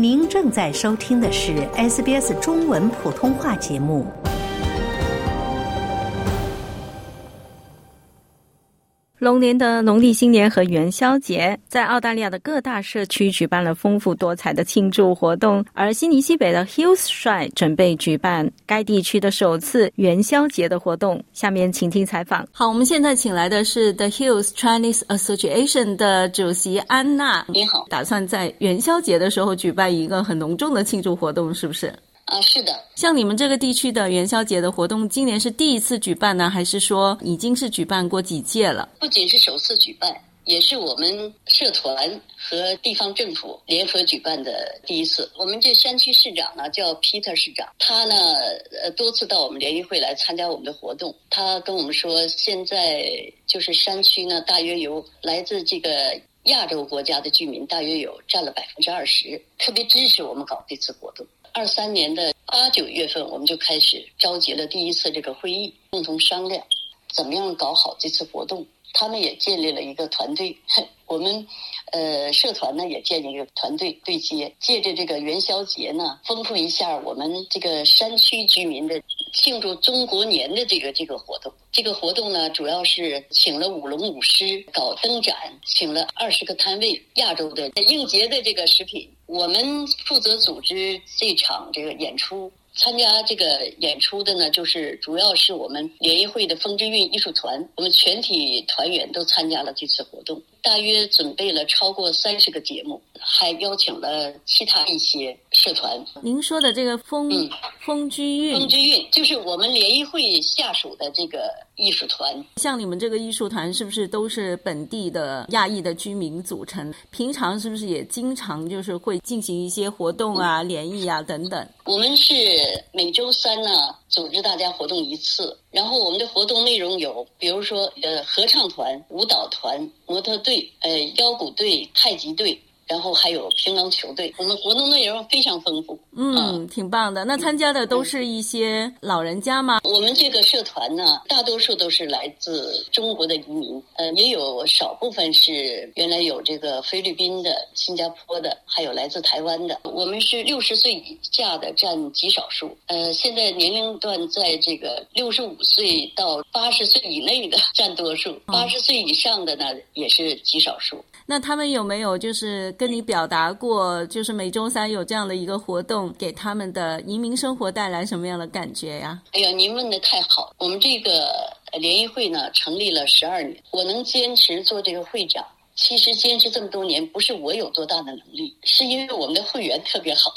您正在收听的是 SBS 中文普通话节目。龙年的农历新年和元宵节，在澳大利亚的各大社区举办了丰富多彩的庆祝活动。而悉尼西北的 Hills Shrine 准备举办该地区的首次元宵节的活动。下面请听采访。好，我们现在请来的是 The Hills Chinese Association 的主席安娜。你好，打算在元宵节的时候举办一个很隆重的庆祝活动，是不是？啊，是的，像你们这个地区的元宵节的活动，今年是第一次举办呢，还是说已经是举办过几届了？不仅是首次举办，也是我们社团和地方政府联合举办的第一次。我们这山区市长呢叫 Peter 市长，他呢呃多次到我们联谊会来参加我们的活动。他跟我们说，现在就是山区呢，大约有来自这个亚洲国家的居民，大约有占了百分之二十，特别支持我们搞这次活动。二三年的八九月份，我们就开始召集了第一次这个会议，共同商量怎么样搞好这次活动。他们也建立了一个团队，我们呃社团呢也建立一个团队对接，借着这个元宵节呢，丰富一下我们这个山区居民的庆祝中国年的这个这个活动。这个活动呢，主要是请了舞龙舞狮搞灯展，请了二十个摊位亚洲的应节的这个食品。我们负责组织这场这个演出，参加这个演出的呢，就是主要是我们联谊会的风之韵艺术团，我们全体团员都参加了这次活动。大约准备了超过三十个节目，还邀请了其他一些社团。您说的这个风风之韵，风之韵就是我们联谊会下属的这个艺术团。像你们这个艺术团，是不是都是本地的亚裔的居民组成？平常是不是也经常就是会进行一些活动啊、联谊啊等等？我们是每周三呢组织大家活动一次。然后我们的活动内容有，比如说呃合唱团、舞蹈团、模特队、呃腰鼓队、太极队。然后还有乒乓球队，我们活动内容非常丰富，嗯，挺棒的。那参加的都是一些老人家吗？我们这个社团呢，大多数都是来自中国的移民，呃，也有少部分是原来有这个菲律宾的、新加坡的，还有来自台湾的。我们是六十岁以下的占极少数，呃，现在年龄段在这个六十五岁到八十岁以内的占多数，八十岁以上的呢也是极少数。那他们有没有就是跟你表达过，就是每周三有这样的一个活动，给他们的移民生活带来什么样的感觉呀？哎呀，您问的太好！我们这个联谊会呢，成立了十二年，我能坚持做这个会长，其实坚持这么多年，不是我有多大的能力，是因为我们的会员特别好，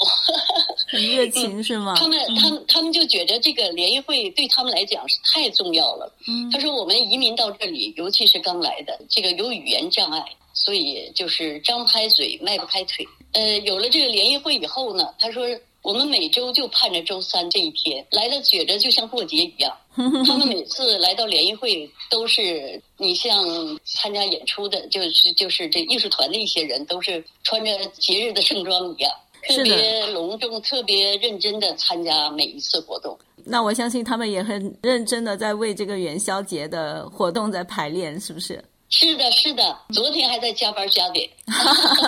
很热情是吗？他们他们他们就觉得这个联谊会对他们来讲是太重要了。嗯，他说我们移民到这里，尤其是刚来的，这个有语言障碍。所以就是张不开嘴，迈不开腿。呃，有了这个联谊会以后呢，他说我们每周就盼着周三这一天来了，觉着就像过节一样。他们每次来到联谊会，都是你像参加演出的，就是就是这艺术团的一些人，都是穿着节日的盛装一样，特别隆重、特别认真的参加每一次活动。那我相信他们也很认真的在为这个元宵节的活动在排练，是不是？是的，是的，昨天还在加班加点。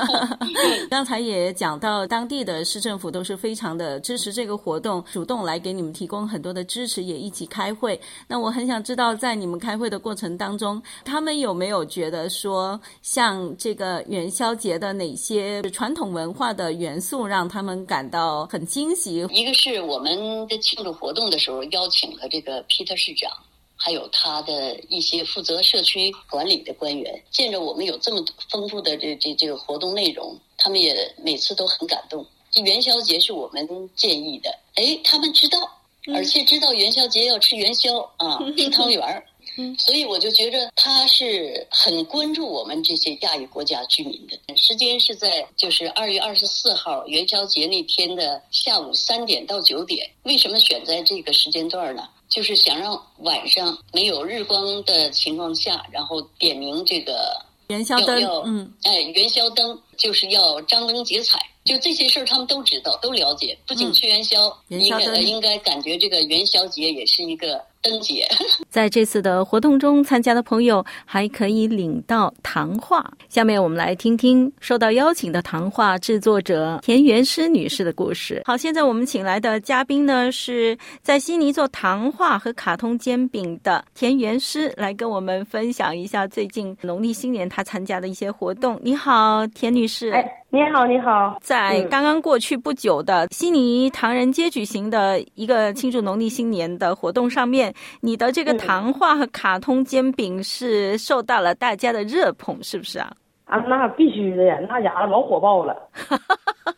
刚才也讲到，当地的市政府都是非常的支持这个活动，主动来给你们提供很多的支持，也一起开会。那我很想知道，在你们开会的过程当中，他们有没有觉得说，像这个元宵节的哪些传统文化的元素让他们感到很惊喜？一个是我们的庆祝活动的时候邀请了这个皮特市长。还有他的一些负责社区管理的官员，见着我们有这么丰富的这这这个活动内容，他们也每次都很感动。这元宵节是我们建议的，哎，他们知道，而且知道元宵节要吃元宵啊，吃汤圆儿。所以我就觉着他是很关注我们这些亚裔国家居民的。时间是在就是二月二十四号元宵节那天的下午三点到九点。为什么选在这个时间段呢？就是想让晚上没有日光的情况下，然后点明这个元宵灯，嗯，哎，元宵灯就是要张灯结彩。就这些事儿，他们都知道，都了解。不仅吃元宵，应该应该感觉这个元宵节也是一个灯节。在这次的活动中参加的朋友，还可以领到糖画。下面我们来听听受到邀请的糖画制作者田园诗女士的故事。好，现在我们请来的嘉宾呢，是在悉尼做糖画和卡通煎饼的田园诗，来跟我们分享一下最近农历新年她参加的一些活动。你好，田女士。哎。你好，你好。在刚刚过去不久的悉尼唐人街举行的一个庆祝农历新年的活动上面，你的这个糖画和卡通煎饼是受到了大家的热捧，是不是啊？啊，那必须的呀，那家伙老火爆了。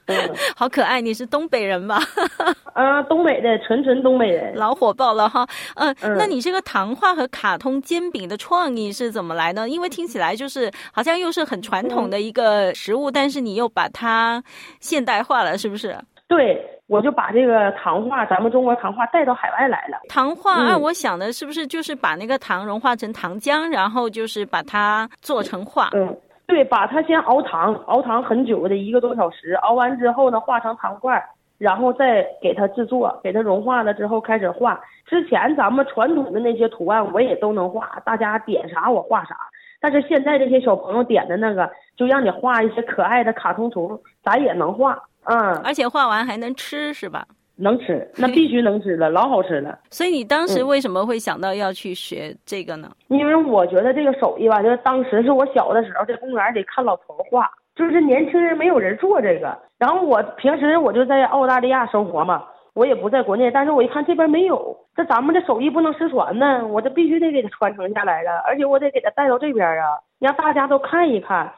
好可爱，你是东北人吧？啊，东北的，纯纯东北人，老火爆了哈。嗯，那你这个糖画和卡通煎饼的创意是怎么来呢？因为听起来就是好像又是很传统的一个食物，但是你又把它现代化了，是不是？对，我就把这个糖画，咱们中国糖画带到海外来了。糖画，按我想的是不是就是把那个糖融化成糖浆，然后就是把它做成画？嗯。对，把它先熬糖，熬糖很久的一个多小时，熬完之后呢，化成糖块，然后再给它制作，给它融化了之后开始画。之前咱们传统的那些图案我也都能画，大家点啥我画啥。但是现在这些小朋友点的那个，就让你画一些可爱的卡通图，咱也能画，嗯，而且画完还能吃，是吧？能吃，那 必须能吃了，老好吃了。所以你当时为什么会想到要去学这个呢？因为我觉得这个手艺吧，就是当时是我小的时候在公园里看老头画，就是年轻人没有人做这个。然后我平时我就在澳大利亚生活嘛，我也不在国内，但是我一看这边没有，这咱们这手艺不能失传呢，我这必须得给它传承下来了，而且我得给它带到这边啊，让大家都看一看。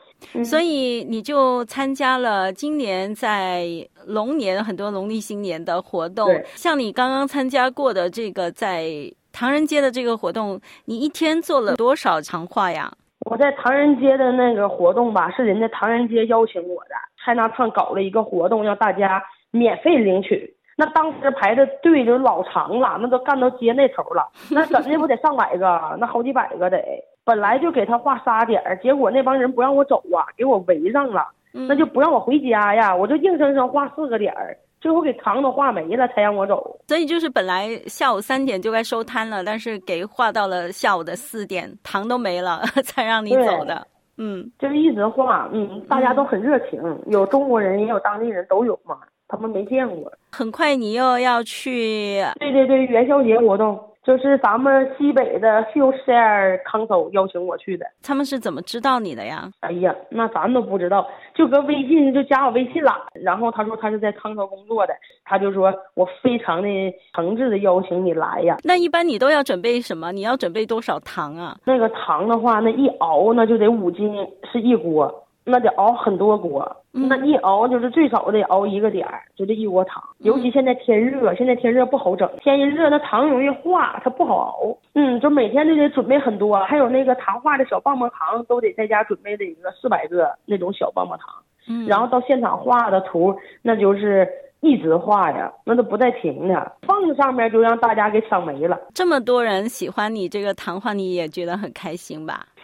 所以你就参加了今年在龙年很多农历新年的活动，像你刚刚参加过的这个在唐人街的这个活动，你一天做了多少长画呀？我在唐人街的那个活动吧，是人家唐人街邀请我的，蔡纳唱搞了一个活动，让大家免费领取。那当时排的队就老长了，那都干到街那头了，那怎的不得上百个？那好几百个得。本来就给他画仨点儿，结果那帮人不让我走啊，给我围上了，那就不让我回家呀。我就硬生生画四个点儿，最后给糖都画没了，才让我走。所以就是本来下午三点就该收摊了，但是给画到了下午的四点，糖都没了，才让你走的。嗯，就是一直画，嗯，大家都很热情，有中国人也有当地人都有嘛，他们没见过。很快你又要去，对对对，元宵节活动。就是咱们西北的 Hillshire Council 邀请我去的，他们是怎么知道你的呀？哎呀，那咱都不知道，就搁微信就加我微信了。然后他说他是在康州工作的，他就说我非常的诚挚的邀请你来呀。那一般你都要准备什么？你要准备多少糖啊？那个糖的话，那一熬那就得五斤，是一锅。那得熬很多锅，那一熬就是最少得熬一个点儿，就这一锅糖。尤其现在天热，现在天热不好整，天一热那糖容易化，它不好熬。嗯，就每天都得准备很多，还有那个糖化的小棒棒糖，都得在家准备的一个四百个那种小棒棒糖。嗯，然后到现场画的图，那就是一直画呀，那都不带停的，放上面就让大家给抢没了。这么多人喜欢你这个糖画，你也觉得很开心吧？